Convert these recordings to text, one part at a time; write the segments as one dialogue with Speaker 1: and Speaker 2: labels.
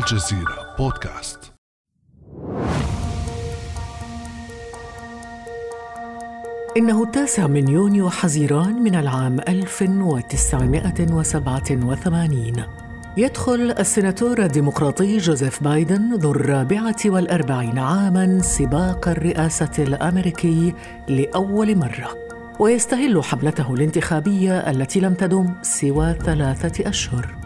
Speaker 1: الجزيرة بودكاست.
Speaker 2: إنه التاسع من يونيو حزيران من العام 1987 يدخل السيناتور الديمقراطي جوزيف بايدن ذو الرابعة والأربعين عاماً سباق الرئاسة الأمريكي لأول مرة. ويستهل حملته الانتخابية التي لم تدم سوى ثلاثة أشهر.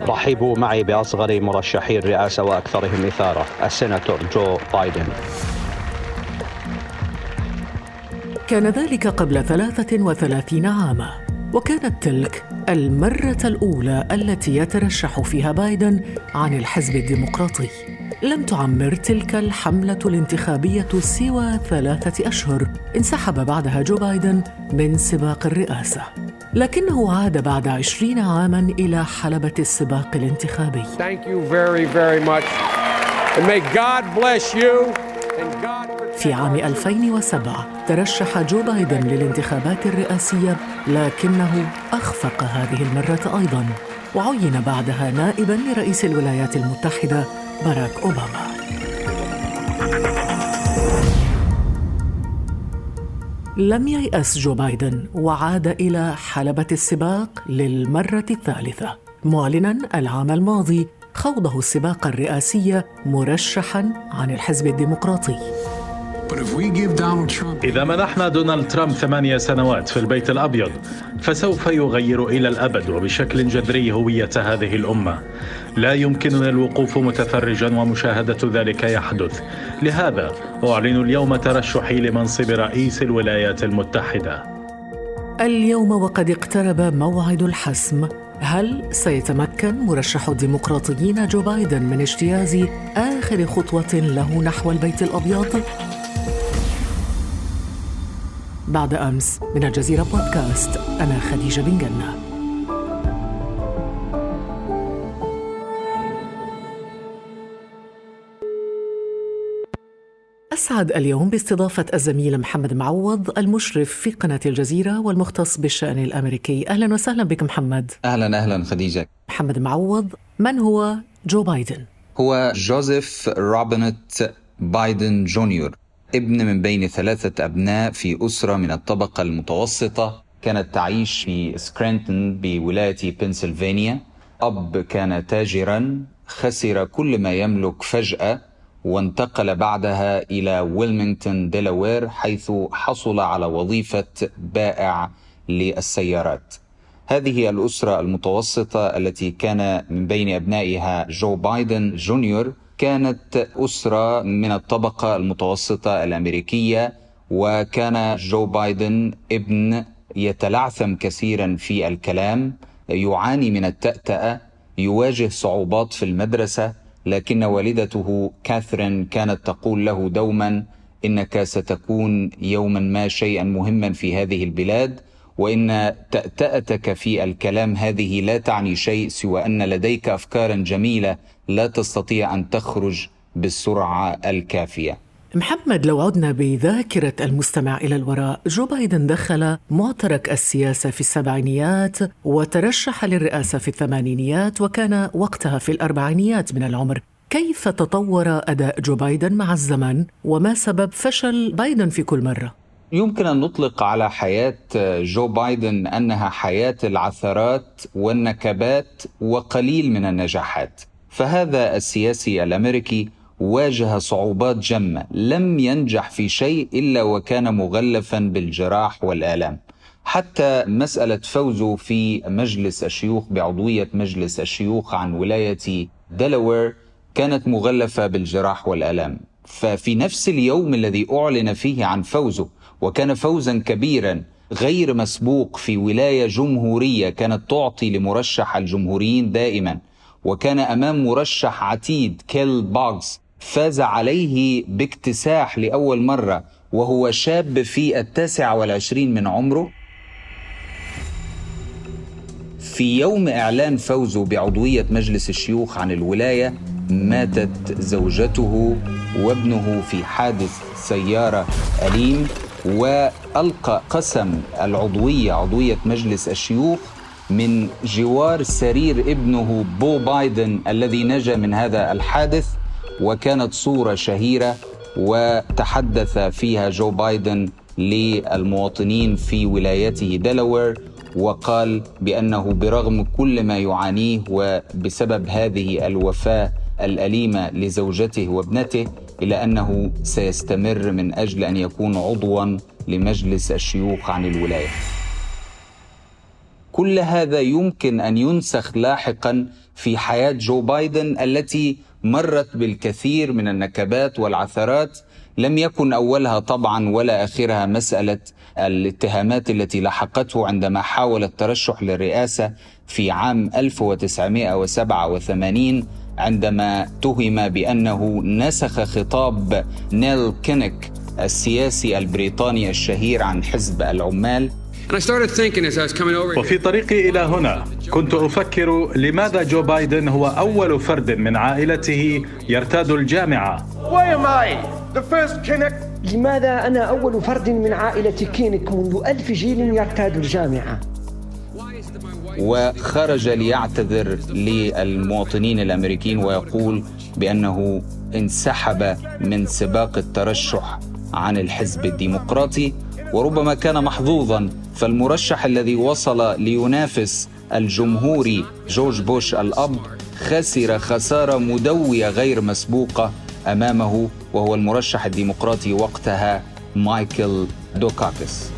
Speaker 3: رحبوا معي بأصغر مرشحي الرئاسة وأكثرهم إثارة السيناتور جو بايدن.
Speaker 2: كان ذلك قبل 33 عاما وكانت تلك المرة الأولى التي يترشح فيها بايدن عن الحزب الديمقراطي. لم تعمر تلك الحملة الانتخابية سوى ثلاثة أشهر انسحب بعدها جو بايدن من سباق الرئاسة. لكنه عاد بعد عشرين عاما إلى حلبة السباق الانتخابي. في عام 2007 ترشح جو بايدن للانتخابات الرئاسية لكنه أخفق هذه المرة أيضا وعين بعدها نائبا لرئيس الولايات المتحدة باراك أوباما. لم ييأس جو بايدن وعاد إلى حلبة السباق للمرة الثالثة. معلنا العام الماضي خوضه السباق الرئاسي مرشحا عن الحزب الديمقراطي.
Speaker 4: إذا منحنا دونالد ترامب ثمانية سنوات في البيت الأبيض فسوف يغير إلى الأبد وبشكل جذري هوية هذه الأمة. لا يمكننا الوقوف متفرجا ومشاهدة ذلك يحدث. لهذا أعلن اليوم ترشحي لمنصب رئيس الولايات المتحدة.
Speaker 2: اليوم وقد اقترب موعد الحسم. هل سيتمكن مرشح الديمقراطيين جو بايدن من اجتياز آخر خطوة له نحو البيت الأبيض؟ بعد أمس من الجزيرة بودكاست. أنا خديجة بن جنة. أسعد اليوم باستضافة الزميل محمد معوض المشرف في قناة الجزيرة والمختص بالشأن الأمريكي. أهلا وسهلا بك محمد.
Speaker 5: أهلا أهلا خديجة.
Speaker 2: محمد معوض من هو؟ جو بايدن؟
Speaker 5: هو جوزيف روبينت بايدن جونيور. ابن من بين ثلاثة أبناء في أسرة من الطبقة المتوسطة. كانت تعيش في سكرانتون بولاية بنسلفانيا. أب كان تاجرا خسر كل ما يملك فجأة وانتقل بعدها إلى ويلمنغتون ديلاوير حيث حصل على وظيفة بائع للسيارات. هذه الأسرة المتوسطة التي كان من بين أبنائها جو بايدن جونيور كانت أسرة من الطبقة المتوسطة الأمريكية وكان جو بايدن ابن يتلعثم كثيرا في الكلام يعاني من التأتأة يواجه صعوبات في المدرسة لكن والدته كاثرين كانت تقول له دوما إنك ستكون يوما ما شيئا مهما في هذه البلاد وإن تأتأتك في الكلام هذه لا تعني شيء سوى أن لديك أفكارا جميلة لا تستطيع أن تخرج بالسرعة الكافية.
Speaker 2: محمد لو عدنا بذاكرة المستمع إلى الوراء جو بايدن دخل معترك السياسة في السبعينيات وترشح للرئاسة في الثمانينيات وكان وقتها في الأربعينيات من العمر كيف تطور أداء جو بايدن مع الزمن وما سبب فشل بايدن في كل مرة؟
Speaker 5: يمكن أن نطلق على حياة جو بايدن أنها حياة العثرات والنكبات وقليل من النجاحات. فهذا السياسي الأمريكي واجه صعوبات جمة، لم ينجح في شيء إلا وكان مغلفا بالجراح والآلام. حتى مسألة فوزه في مجلس الشيوخ بعضوية مجلس الشيوخ عن ولاية دلاوير كانت مغلفة بالجراح والآلام. ففي نفس اليوم الذي أعلن فيه عن فوزه وكان فوزا كبيرا غير مسبوق في ولاية جمهورية كانت تعطي لمرشح الجمهوريين دائما وكان أمام مرشح عتيد كيل باغز فاز عليه باكتساح لأول مرة وهو شاب في التاسع والعشرين من عمره. في يوم إعلان فوزه بعضوية مجلس الشيوخ عن الولاية ماتت زوجته وابنه في حادث سيارة أليم. والقى قسم العضوية عضوية مجلس الشيوخ من جوار سرير ابنه بو بايدن الذي نجا من هذا الحادث وكانت صورة شهيرة وتحدث فيها جو بايدن للمواطنين في ولايته دلاوير وقال بأنه برغم كل ما يعانيه وبسبب هذه الوفاة الأليمة لزوجته وابنته الا أنه سيستمر من أجل أن يكون عضوا لمجلس الشيوخ عن الولاية. كل هذا يمكن أن ينسخ لاحقا في حياة جو بايدن التي مرت بالكثير من النكبات والعثرات لم يكن أولها طبعا ولا آخرها مسألة الاتهامات التي لحقته عندما حاول الترشح للرئاسة في عام 1987 عندما اتهم بأنه نسخ خطاب نيل كينيك السياسي البريطاني الشهير عن حزب العمال.
Speaker 4: وفي طريقي إلى هنا كنت أفكر لماذا جو بايدن هو أول فرد من عائلته يرتاد الجامعة.
Speaker 6: لماذا أنا أول فرد من عائلة كينيك منذ ألف جيل يرتاد الجامعة؟
Speaker 5: وخرج ليعتذر للمواطنين الأمريكيين ويقول بأنه انسحب من سباق الترشح عن الحزب الديمقراطي وربما كان محظوظا فالمرشح الذي وصل لينافس الجمهوري جورج بوش الأب خسر خسارة مدوية غير مسبوقة أمامه وهو المرشح الديمقراطي وقتها مايكل دوكاكيس.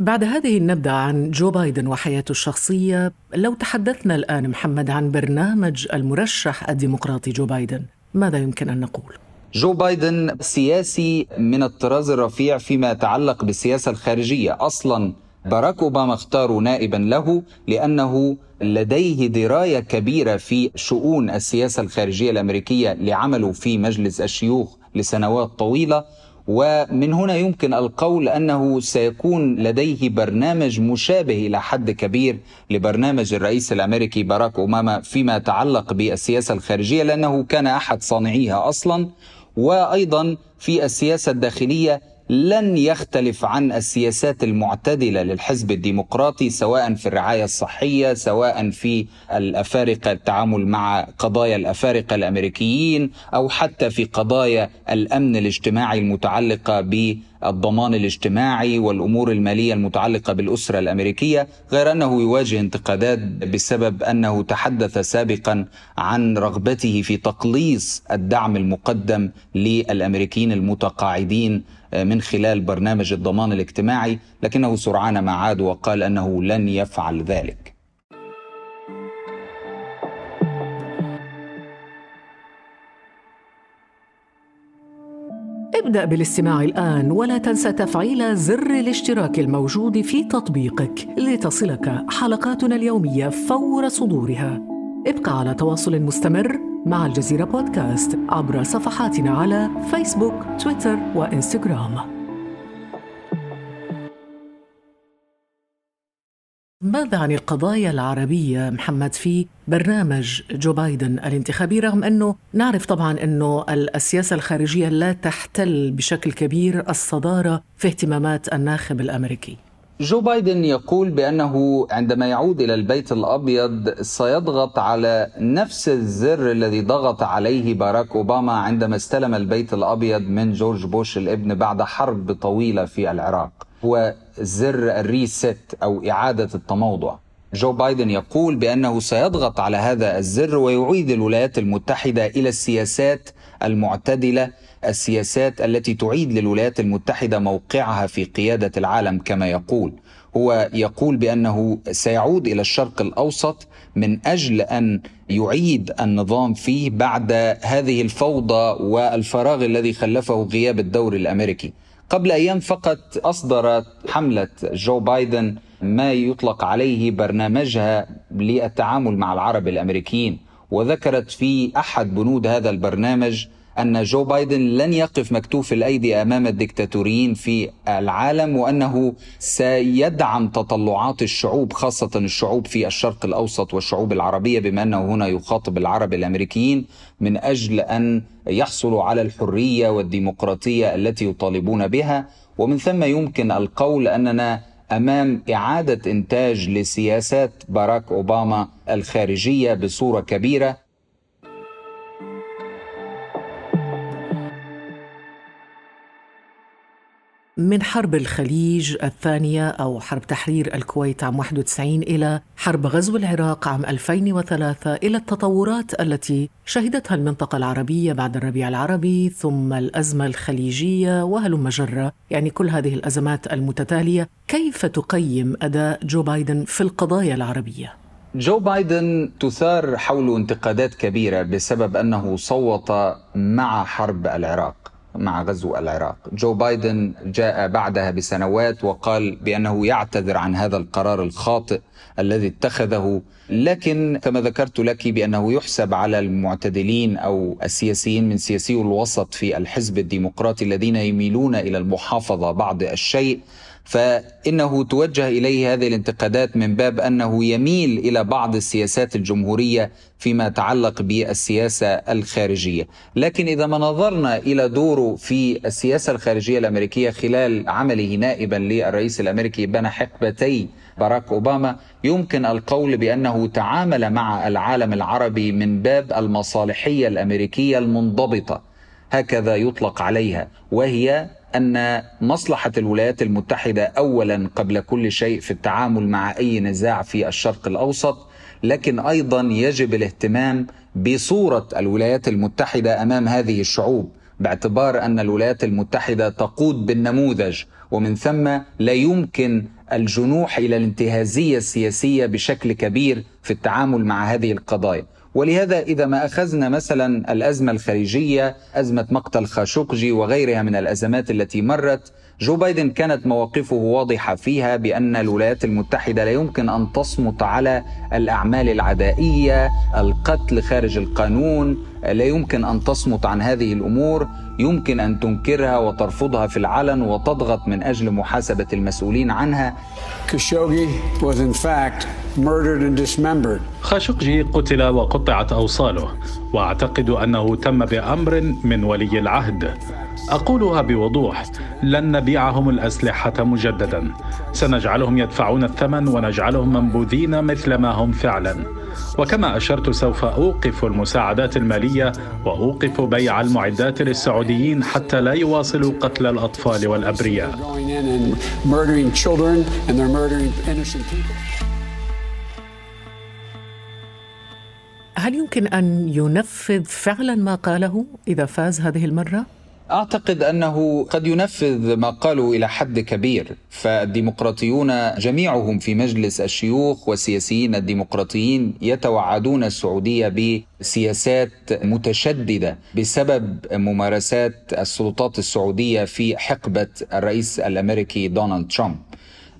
Speaker 2: بعد هذه النبذة عن جو بايدن وحياته الشخصية لو تحدثنا الآن محمد عن برنامج المرشح الديمقراطي جو بايدن ماذا يمكن أن نقول؟
Speaker 5: جو بايدن سياسي من الطراز الرفيع فيما يتعلق بالسياسة الخارجية أصلا باراك أوباما اختاروا نائبا له لأنه لديه دراية كبيرة في شؤون السياسة الخارجية الأمريكية لعمله في مجلس الشيوخ لسنوات طويلة ومن هنا يمكن القول أنه سيكون لديه برنامج مشابه إلى حد كبير لبرنامج الرئيس الأمريكي باراك أوباما فيما يتعلق بالسياسة الخارجية لأنه كان أحد صانعيها أصلا وأيضا في السياسة الداخلية لن يختلف عن السياسات المعتدلة للحزب الديمقراطي سواء في الرعاية الصحية سواء في الأفارقة التعامل مع قضايا الأفارقة الأمريكيين أو حتى في قضايا الأمن الاجتماعي المتعلقة بالضمان الاجتماعي والأمور المالية المتعلقة بالأسرة الأمريكية غير أنه يواجه انتقادات بسبب أنه تحدث سابقا عن رغبته في تقليص الدعم المقدم للأمريكيين المتقاعدين من خلال برنامج الضمان الاجتماعي لكنه سرعان ما عاد وقال أنه لن يفعل ذلك
Speaker 2: ابدأ بالاستماع الآن ولا تنسى تفعيل زر الاشتراك الموجود في تطبيقك لتصلك حلقاتنا اليومية فور صدورها. ابقى على تواصل مستمر مع الجزيرة بودكاست عبر صفحاتنا على فيسبوك، تويتر وإنستغرام. ماذا عن القضايا العربية محمد في برنامج جو بايدن الانتخابي رغم أنه نعرف طبعا أنه السياسة الخارجية لا تحتل بشكل كبير الصدارة في اهتمامات الناخب الأمريكي
Speaker 5: جو بايدن يقول بأنه عندما يعود إلى البيت الأبيض سيضغط على نفس الزر الذي ضغط عليه باراك أوباما عندما استلم البيت الأبيض من جورج بوش الابن بعد حرب طويلة في العراق. هو زر الريست أو إعادة التموضع. جو بايدن يقول بأنه سيضغط على هذا الزر ويعيد الولايات المتحدة إلى السياسات المعتدلة السياسات التي تعيد للولايات المتحدة موقعها في قيادة العالم كما يقول. هو يقول بأنه سيعود إلى الشرق الأوسط من أجل أن يعيد النظام فيه بعد هذه الفوضى والفراغ الذي خلفه غياب الدور الأمريكي. قبل أيام فقط اصدرت حملة جو بايدن ما يطلق عليه برنامجها للتعامل مع العرب الأمريكيين. وذكرت في أحد بنود هذا البرنامج أن جو بايدن لن يقف مكتوف الأيدي أمام الدكتاتوريين في العالم وأنه سيدعم تطلعات الشعوب خاصة الشعوب في الشرق الأوسط والشعوب العربية بما أنه هنا يخاطب العرب الأمريكيين من أجل أن يحصلوا على الحرية والديمقراطية التي يطالبون بها. ومن ثم يمكن القول أننا أمام إعادة إنتاج لسياسات باراك أوباما الخارجية بصورة كبيرة
Speaker 2: من حرب الخليج الثانية أو حرب تحرير الكويت عام 91 إلى حرب غزو العراق عام 2003 إلى التطورات التي شهدتها المنطقة العربية بعد الربيع العربي ثم الأزمة الخليجية وهلم جرة يعني كل هذه الأزمات المتتالية كيف تقيم أداء جو بايدن في القضايا العربية؟
Speaker 5: جو بايدن تثار حوله انتقادات كبيرة بسبب أنه صوت مع حرب العراق مع غزو العراق. جو بايدن جاء بعدها بسنوات وقال بأنه يعتذر عن هذا القرار الخاطئ الذي اتخذه لكن كما ذكرت لك بأنه يحسب على المعتدلين أو السياسيين من سياسي الوسط في الحزب الديمقراطي الذين يميلون إلى المحافظة بعض الشيء فإنه توجه إليه هذه الانتقادات من باب أنه يميل إلى بعض السياسات الجمهورية فيما يتعلق بالسياسة الخارجية، لكن إذا ما نظرنا إلى دوره في السياسة الخارجية الأمريكية خلال عمله نائبا للرئيس الأمريكي بين حقبتي باراك أوباما يمكن القول بأنه تعامل مع العالم العربي من باب المصالحية الأمريكية المنضبطة. هكذا يطلق عليها وهي أن مصلحة الولايات المتحدة اولا قبل كل شيء في التعامل مع أي نزاع في الشرق الأوسط لكن أيضا يجب الاهتمام بصورة الولايات المتحدة أمام هذه الشعوب باعتبار أن الولايات المتحدة تقود بالنموذج ومن ثم لا يمكن الجنوح إلى الانتهازية السياسية بشكل كبير في التعامل مع هذه القضايا. ولهذا إذا ما أخذنا مثلا الأزمة الخارجية أزمة مقتل خاشقجي وغيرها من الأزمات التي مرت جو بايدن كانت مواقفه واضحة فيها بأن الولايات المتحدة لا يمكن أن تصمت على الأعمال العدائية القتل خارج القانون لا يمكن أن تصمت عن هذه الأمور يمكن أن تنكرها وترفضها في العلن وتضغط من أجل محاسبة المسؤولين عنها
Speaker 1: Khashoggi was in fact murdered and dismembered.
Speaker 4: خاشقجي قتل وقطعت أوصاله وأعتقد أنه تم بأمر من ولي العهد أقولها بوضوح لن نبيعهم الأسلحة مجددا سنجعلهم يدفعون الثمن ونجعلهم منبوذين مثل ما هم فعلا وكما أشرت سوف أوقف المساعدات المالية وأوقف بيع المعدات للسعوديين حتى لا يواصلوا قتل الأطفال والأبرياء.
Speaker 2: هل يمكن أن ينفذ فعلا ما قاله إذا فاز هذه المرة؟
Speaker 5: أعتقد أنه قد ينفذ ما قالوا إلى حد كبير فالديمقراطيون جميعهم في مجلس الشيوخ والسياسيين الديمقراطيين يتوعدون السعودية بسياسات متشددة بسبب ممارسات السلطات السعودية في حقبة الرئيس الأمريكي دونالد ترامب.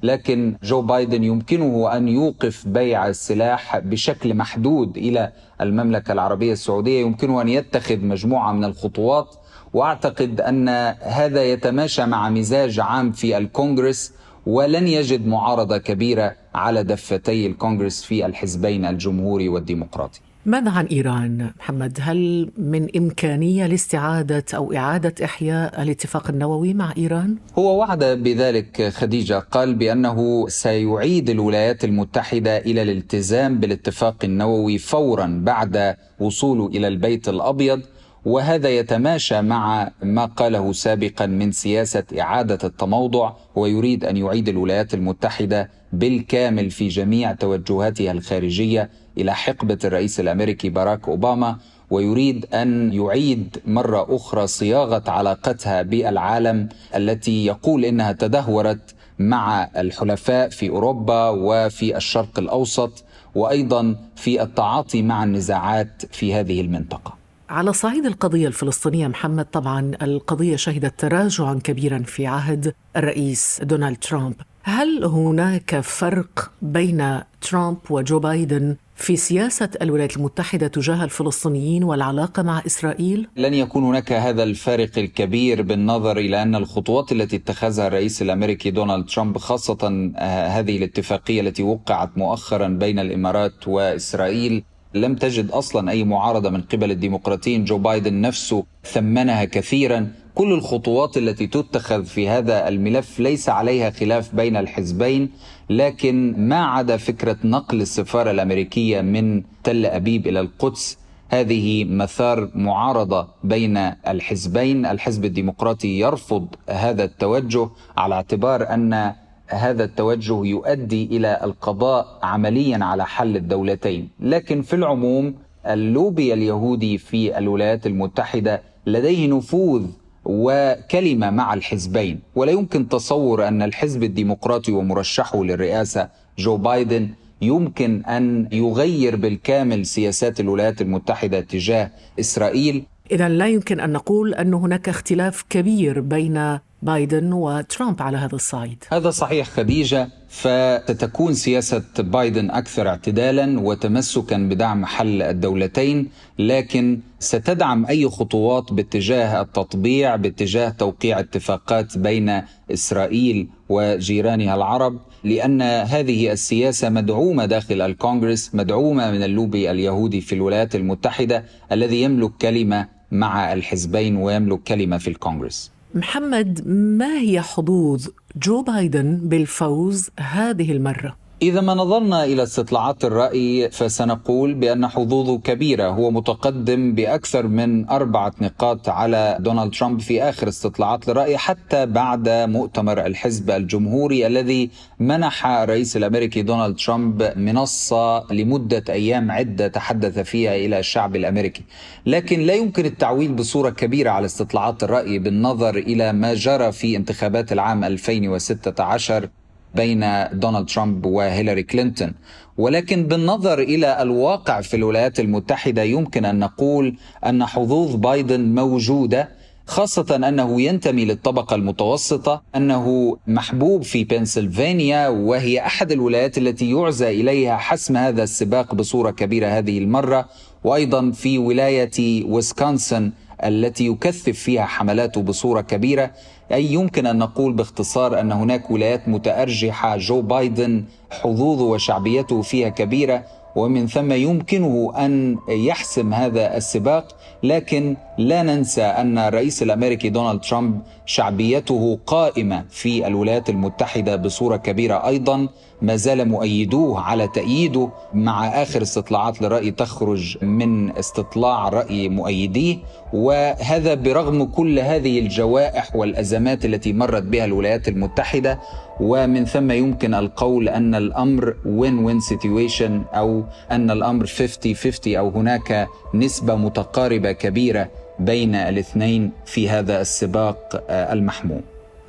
Speaker 5: لكن جو بايدن يمكنه أن يوقف بيع السلاح بشكل محدود إلى المملكة العربية السعودية يمكنه أن يتخذ مجموعة من الخطوات واعتقد أن هذا يتماشى مع مزاج عام في الكونغرس ولن يجد معارضة كبيرة على دفتي الكونغرس في الحزبين الجمهوري والديمقراطي
Speaker 2: ماذا عن إيران محمد؟ هل من إمكانية لاستعادة أو إعادة إحياء الاتفاق النووي مع إيران؟
Speaker 5: هو وعد بذلك خديجة قال بأنه سيعيد الولايات المتحدة إلى الالتزام بالاتفاق النووي فورا بعد وصوله إلى البيت الأبيض وهذا يتماشى مع ما قاله سابقا من سياسة إعادة التموضع ويريد أن يعيد الولايات المتحدة بالكامل في جميع توجهاتها الخارجية إلى حقبة الرئيس الأمريكي باراك أوباما ويريد أن يعيد مرة أخرى صياغة علاقتها بالعالم التي يقول إنها تدهورت مع الحلفاء في أوروبا وفي الشرق الأوسط وأيضا في التعاطي مع النزاعات في هذه المنطقة.
Speaker 2: على صعيد القضية الفلسطينية محمد طبعا القضية شهدت تراجعا كبيرا في عهد الرئيس دونالد ترامب هل هناك فرق بين ترامب وجو بايدن في سياسة الولايات المتحدة تجاه الفلسطينيين والعلاقة مع إسرائيل؟
Speaker 5: لن يكون هناك هذا الفارق الكبير بالنظر إلى أن الخطوات التي اتخذها الرئيس الأمريكي دونالد ترامب خاصة هذه الاتفاقية التي وقعت مؤخرا بين الإمارات وإسرائيل لم تجد أصلا أي معارضة من قبل الديمقراطيين. جو بايدن نفسه ثمنها كثيرا. كل الخطوات التي تتخذ في هذا الملف ليس عليها خلاف بين الحزبين لكن ما عدا فكرة نقل السفارة الأمريكية من تل أبيب إلى القدس هذه مثار معارضة بين الحزبين. الحزب الديمقراطي يرفض هذا التوجه على اعتبار أن هذا التوجه يؤدي إلى القضاء عمليا على حل الدولتين، لكن في العموم اللوبي اليهودي في الولايات المتحدة لديه نفوذ وكلمة مع الحزبين، ولا يمكن تصور أن الحزب الديمقراطي ومرشحه للرئاسة جو بايدن يمكن أن يغير بالكامل سياسات الولايات المتحدة تجاه إسرائيل.
Speaker 2: اذا لا يمكن أن نقول أن هناك اختلاف كبير بين بايدن وترامب على هذا الصعيد.
Speaker 5: هذا صحيح خديجة فستكون سياسة بايدن أكثر اعتدالا وتمسكا بدعم حل الدولتين لكن ستدعم أي خطوات باتجاه التطبيع باتجاه توقيع اتفاقات بين إسرائيل وجيرانها العرب لأن هذه السياسة مدعومة داخل الكونغرس مدعومة من اللوبي اليهودي في الولايات المتحدة الذي يملك كلمة مع الحزبين ويملك كلمة في الكونغرس.
Speaker 2: محمد ما هي حظوظ جو بايدن بالفوز هذه المرة؟
Speaker 5: إذا ما نظرنا إلى استطلاعات الرأي فسنقول بأن حظوظه كبيرة. هو متقدم بأكثر من أربعة نقاط على دونالد ترامب في آخر استطلاعات الرأي حتى بعد مؤتمر الحزب الجمهوري الذي منح الرئيس الأمريكي دونالد ترامب منصة لمدة أيام عدة تحدث فيها إلى الشعب الأمريكي. لكن لا يمكن التعويل بصورة كبيرة على استطلاعات الرأي بالنظر إلى ما جرى في انتخابات العام 2016 بين دونالد ترامب وهيلاري كلينتون. ولكن بالنظر إلى الواقع في الولايات المتحدة يمكن أن نقول أن حظوظ بايدن موجودة خاصة أنه ينتمي للطبقة المتوسطة أنه محبوب في بنسلفانيا وهي أحد الولايات التي يعزى إليها حسم هذا السباق بصورة كبيرة هذه المرة وأيضا في ولاية ويسكونسن التي يكثف فيها حملاته بصورة كبيرة أي يمكن أن نقول باختصار أن هناك ولايات متأرجحة جو بايدن حظوظه وشعبيته فيها كبيرة ومن ثم يمكنه أن يحسم هذا السباق لكن لا ننسى أن الرئيس الأمريكي دونالد ترامب شعبيته قائمة في الولايات المتحدة بصورة كبيرة أيضا ما زال مؤيدوه على تأييده مع آخر استطلاعات للرأي تخرج من استطلاع رأي مؤيديه وهذا برغم كل هذه الجوائح والأزمات التي مرت بها الولايات المتحدة ومن ثم يمكن القول أن الأمر وين وين سيتويشن أو أن الأمر 50 50 أو هناك نسبة متقاربة كبيرة بين الاثنين في هذا السباق المحموم.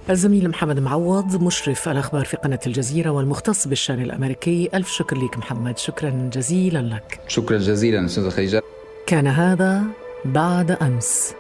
Speaker 2: الزميل محمد معوض مشرف الأخبار في قناة الجزيرة والمختص بالشأن الأمريكي. ألف شكر لك محمد. شكرا جزيلا لك.
Speaker 5: شكرا جزيلا أستاذ خيجة
Speaker 2: كان هذا بعد أمس.